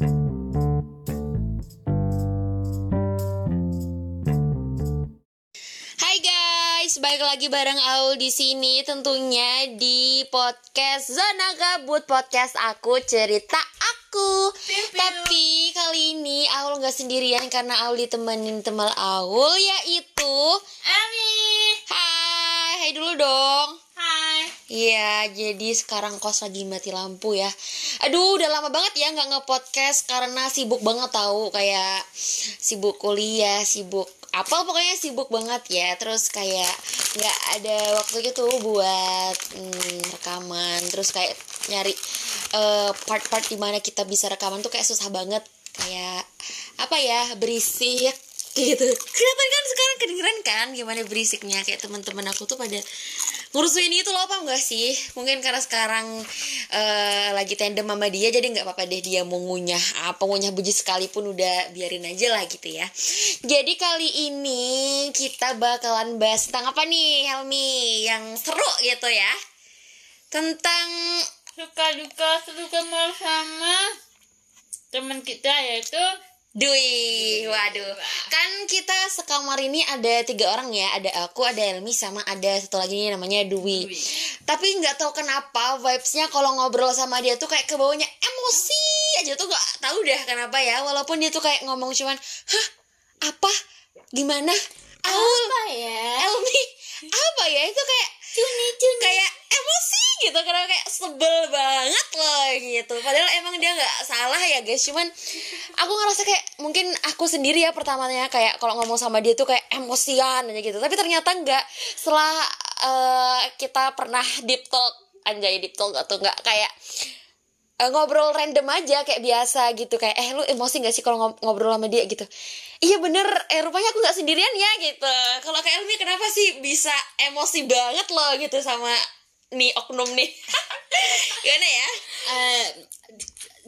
Hai guys, balik lagi bareng Aul di sini tentunya di podcast Zona Gabut podcast aku cerita aku. Tapi kali ini Aul nggak sendirian karena Aul ditemenin teman Aul yaitu Ami. Hai, hai dulu dong. Iya, jadi sekarang kos lagi mati lampu ya. Aduh, udah lama banget ya nggak nge-podcast karena sibuk banget tahu kayak sibuk kuliah, sibuk apa pokoknya sibuk banget ya. Terus kayak nggak ada waktu gitu buat hmm, rekaman. Terus kayak nyari eh, part-part di mana kita bisa rekaman tuh kayak susah banget. Kayak apa ya berisik gitu. Kelihatan kan sekarang kedengeran kan? Gimana berisiknya? Kayak teman-teman aku tuh pada ngurusin itu loh apa enggak sih? Mungkin karena sekarang eh, lagi tandem sama dia jadi nggak apa-apa deh dia mau ngunyah apa ngunyah biji sekalipun udah biarin aja lah gitu ya. Jadi kali ini kita bakalan bahas tentang apa nih Helmi? Yang seru gitu ya. Tentang Suka duka suka sama teman kita yaitu Dwi, waduh. Kan kita sekamar ini ada tiga orang ya, ada aku, ada Elmi, sama ada satu lagi nih namanya Dwi. Dwi. Tapi nggak tahu kenapa vibesnya kalau ngobrol sama dia tuh kayak kebawanya emosi aja tuh nggak tahu dah kenapa ya. Walaupun dia tuh kayak ngomong cuman, hah apa, gimana, Aul, apa ya? Elmi, apa ya itu kayak Cuni cuni. kayak emosi gitu karena kayak sebel banget loh gitu. Padahal emang dia nggak salah ya guys. Cuman aku ngerasa kayak mungkin aku sendiri ya pertamanya kayak kalau ngomong sama dia tuh kayak emosian aja gitu. Tapi ternyata enggak setelah eh, kita pernah deep talk anjay deep talk atau enggak kayak eh, ngobrol random aja kayak biasa gitu. Kayak eh lu emosi gak sih kalau ngob- ngobrol sama dia? Gitu. Iya bener. Eh rupanya aku nggak sendirian ya gitu. Kalau kayak Elmi kenapa sih bisa emosi banget loh gitu sama nih oknum nih. Gimana ya? Eh,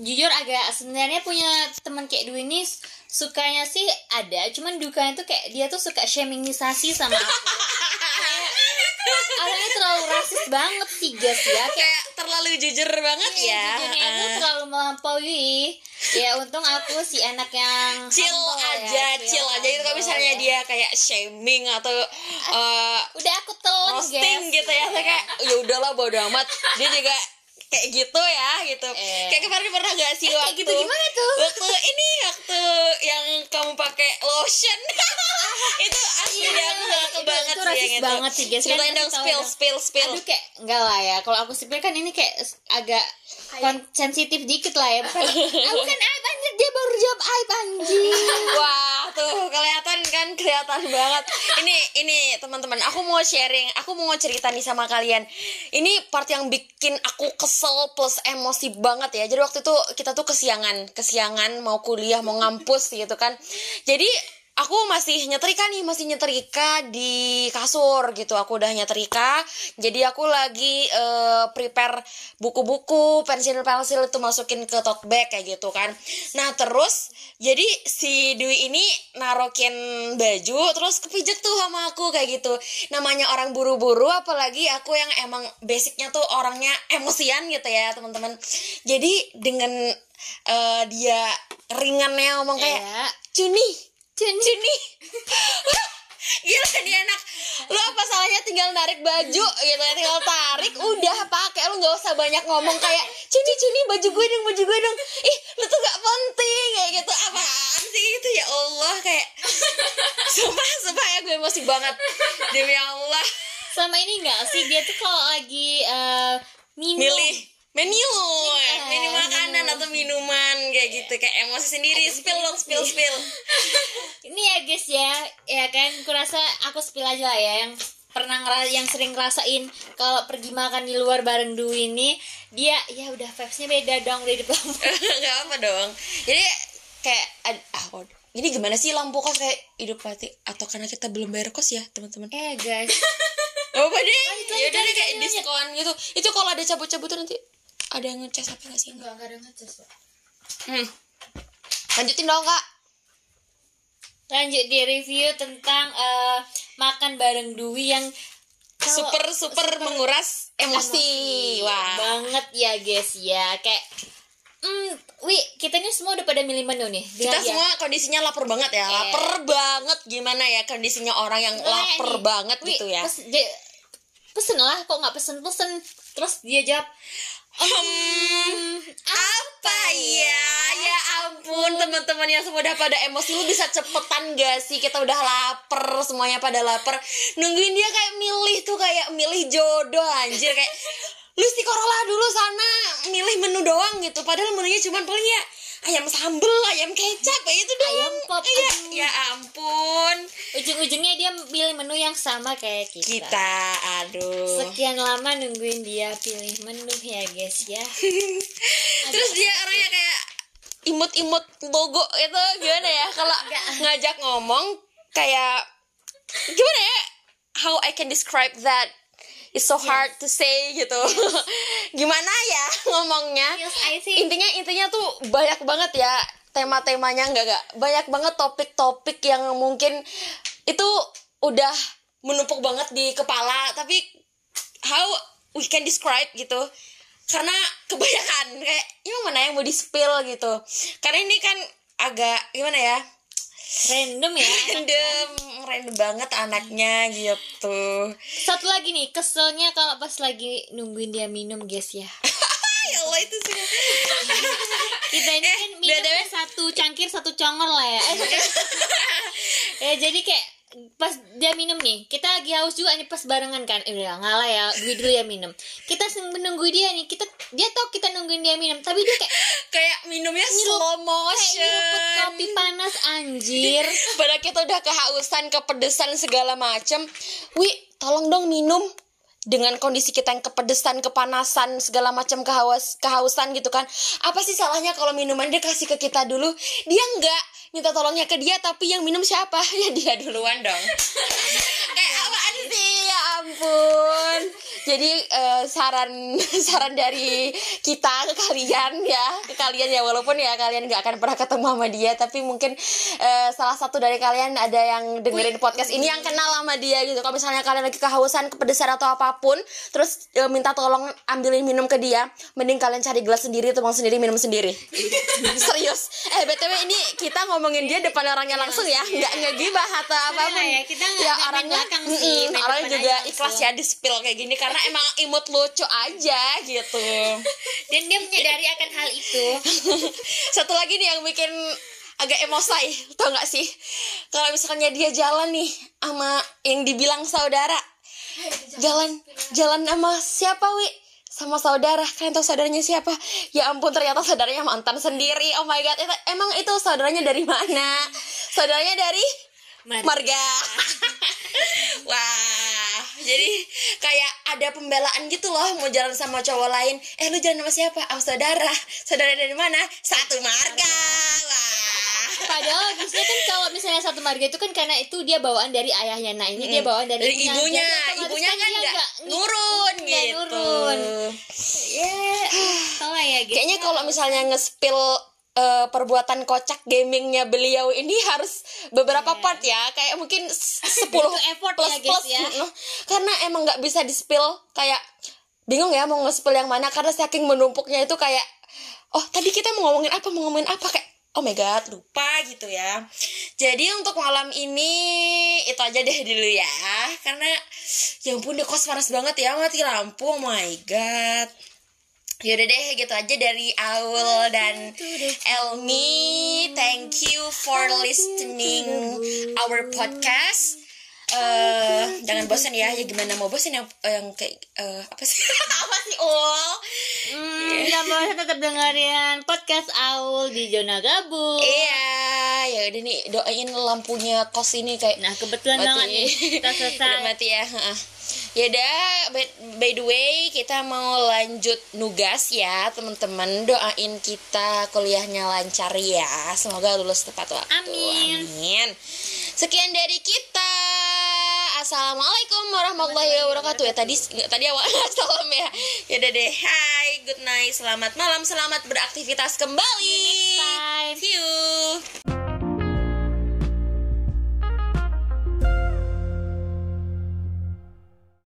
jujur agak sebenarnya punya teman kayak Dwi ini sukanya sih ada, cuman dukanya tuh kayak dia tuh suka shamingisasi sama aku. Orangnya terlalu rasis banget sih guys ya. Kayak kayak terlalu jujur banget ya. jujurnya aku Eh, terlalu melampaui ya untung aku si anak yang chill humble aja ya, chill aja itu kalau misalnya ya. dia kayak shaming atau eh, udah aku telan roasting guys gitu ya saya kayak ya udahlah bodo amat dia juga kayak gitu ya gitu Eh. kayak kemarin pernah gak sih Eh, kayak waktu gitu gimana tuh? waktu ini waktu yang kamu pakai lotion itu asli deh aku gak Itu- banget itu sih yang itu banget sih, guys. ceritain Kan dong kasih tahu spill dong. spill spill aduh kayak enggak lah ya kalau aku sipil kan ini kayak agak kon- sensitif dikit lah ya bukan aku kan aib anjir dia baru jawab aib anjir Wah, tuh kelihatan kan kelihatan banget. Ini ini teman-teman, aku mau sharing, aku mau cerita nih sama kalian. Ini part yang bikin aku kesel plus emosi banget ya. Jadi waktu itu kita tuh kesiangan, kesiangan mau kuliah, mau ngampus gitu kan. Jadi aku masih nyetrika nih, masih nyetrika di kasur gitu. Aku udah nyetrika. Jadi aku lagi eh, prepare buku-buku, pensil-pensil itu masukin ke tote bag kayak gitu kan. Nah, terus jadi si Dwi ini narokin baju terus kepijak tuh sama aku kayak gitu. Namanya orang buru-buru apalagi aku yang emang basicnya tuh orangnya emosian gitu ya, teman-teman. Jadi dengan eh, dia ringannya ngomong kayak ya Cuni, Cuni, Cuni. Gila dia anak Lu apa salahnya tinggal narik baju gitu ya? Tinggal tarik udah pakai. Lu gak usah banyak ngomong kayak Cuni cuni baju gue dong baju gue dong. Ih lu tuh gak penting Kayak gitu. Apaan sih itu? Ya Allah Kayak Sumpah sumpah ya gue emosi banget. Demi Allah. Sama ini enggak sih? Dia tuh kalau lagi minum. Milih. Menu menu. makanan atau minuman kayak gitu. Kayak emosi sendiri. Spill dong spill spill. Ini ya guys ya. Ya kan kurasa aku spill aja lah ya. Yang pernah ngera yang sering ngerasain kalau pergi makan di luar bareng Dwi ini dia ya udah vibesnya beda dong udah di lampu nggak apa dong. Jadi kayak ah waduh. Ini gimana sih lampu kos kayak hidup mati? Atau karena kita belum bayar kos ya teman-teman? Eh guys. Apa deh? Ya udah kayak diskon gitu. Itu kalau ada cabut-cabutan nanti ada yang ngecas apa nggak sih? Enggak enggak ada ngecas Pak. hmm. lanjutin dong kak. Lanjut di review tentang eh, makan bareng Dwi yang kalau- super super menguras emosi, wah. banget ya guys ya. Kayak hmm, wi kita ini semua udah pada milih menu nih. Kita dia. semua kondisinya lapar banget ya. Iya. lapar banget. Gimana ya kondisinya orang yang Kayak lapar nih, banget Wi, gitu ya? pes- dia- pesen lah kok nggak pesen pesen terus dia jawab Hmm, apa ya? Ya ampun teman-teman yang semua udah pada emosi lu bisa cepetan gak sih? Kita udah lapar semuanya pada lapar. Nungguin dia kayak milih tuh kayak milih jodoh anjir. Kayak lu si Corolla dulu sana milih menu doang gitu. Padahal menunya cuma paling ya ayam sambel ayam kecap kayak itu doang. Ayam pop, iya aduh. ya ampun ujung-ujungnya dia pilih menu yang sama kayak kita, kita aduh. Sekian lama nungguin dia pilih menu ya guys ya. Terus dia orangnya kayak imut-imut logo itu gimana ya? Kalau ngajak ngomong kayak gimana ya? How I can describe that it's so hard to say gitu. Gimana ya ngomongnya? Yes I think intinya intinya tuh banyak banget ya tema-temanya enggak enggak banyak banget topik-topik yang mungkin itu udah menumpuk banget di kepala tapi how we can describe gitu. Karena kebanyakan kayak ini mana yang mau di spill gitu. Karena ini kan agak gimana ya? Random ya random random banget anaknya gitu. Satu lagi nih keselnya kalau pas lagi nungguin dia minum guys ya. Ya Allah itu sih. Kita ini Eh, kan minum BTW. Satu cangkir satu congor lah ya. Eh, ya jadi kayak pas dia minum nih kita lagi haus juga nih pas barengan kan. Eh udah ngalah ya gue dulu ya minum. Kita menunggu dia nih kita dia tahu kita nungguin dia minum tapi dia kayak kayak minumnya slow kayak motion. nyeruput kopi panas anjir. Padahal kita udah kehausan, kepedesan segala macem. Wi, tolong dong minum dengan kondisi kita yang kepedesan, kepanasan, segala macam kehaus, kehausan gitu kan. Apa sih salahnya kalau minuman dia kasih ke kita dulu? Dia enggak minta tolongnya ke dia, tapi yang minum siapa? Ya dia duluan dong. Kayak Jadi eh, saran saran dari kita ke kalian ya, ke kalian ya walaupun ya kalian nggak akan pernah ketemu sama dia, tapi mungkin eh, salah satu dari kalian ada yang dengerin podcast ini yang kenal sama dia gitu. Kalau misalnya kalian lagi kehausan, kepedesan atau apa pun, terus eh, minta tolong ambilin minum ke dia, mending kalian cari gelas sendiri, tuang sendiri, minum sendiri. Serius. Eh btw ini kita ngomongin dia depan orangnya langsung ya, nggak ngegibah atau apa pun. ya, kita ya orangnya belakang sih, orangnya juga ikhlas ya di spill kayak gini karena emang imut lucu aja gitu. dan dia menyadari akan hal itu Satu lagi nih yang bikin agak emosi, tau gak sih? Kalau misalnya dia jalan nih sama yang dibilang saudara, jalan jalan sama siapa wi? Sama saudara, kalian tahu saudaranya siapa? Ya ampun ternyata saudaranya mantan sendiri. Oh my god, itu, emang itu saudaranya dari mana? Saudaranya dari Marga. marga. Wah, jadi kayak ada pembelaan gitu loh mau jalan sama cowok lain. Eh lu jalan sama siapa? Sama saudara. Saudara dari mana? Satu marga. Wah. Padahal biasanya kan kalau misalnya satu marga itu kan karena itu dia bawaan dari ayahnya. Nah ini dia bawaan dari, Dari ibunya, otomatis ibunya kan dia nggak nurun gitu. nurun. Ya, salah ya guys. Kayaknya kalau misalnya nge-spill eh, perbuatan kocak gamingnya beliau ini harus beberapa part ya. Kayak mungkin s- 10 Butuh effort plus ya, plus ya. Noh. karena emang nggak bisa di spill kayak bingung ya mau nge-spill yang mana. Karena saking menumpuknya itu kayak oh tadi kita mau ngomongin apa mau ngomongin apa? Kayak oh my god lupa gitu ya. Jadi untuk malam ini itu aja deh dulu ya. Karena ya ampun di kos panas banget ya mati lampu. Oh my god Yaudah deh gitu aja dari Aul dan Elmi. Thank you for listening our podcast. Eh jangan bosan ya ya gimana mau bosan yang yang kayak eh, apa sih? Apa sih Ul Hmm, jangan bosan tetap dengerin podcast Aul di zona gabung. iya ya udah nih doain lampunya kos ini kayak Nah kebetulan banget nih kita selesai. mati ya. Ya udah by, by the way kita mau lanjut nugas ya teman-teman. Doain kita kuliahnya lancar ya. Semoga lulus tepat waktu. Amin. Amin. sekian dari kita. Assalamualaikum warahmatullahi wabarakatuh. Ya tadi tadi awal salam ya. Ya udah deh. Hai good night selamat malam selamat beraktivitas kembali. See you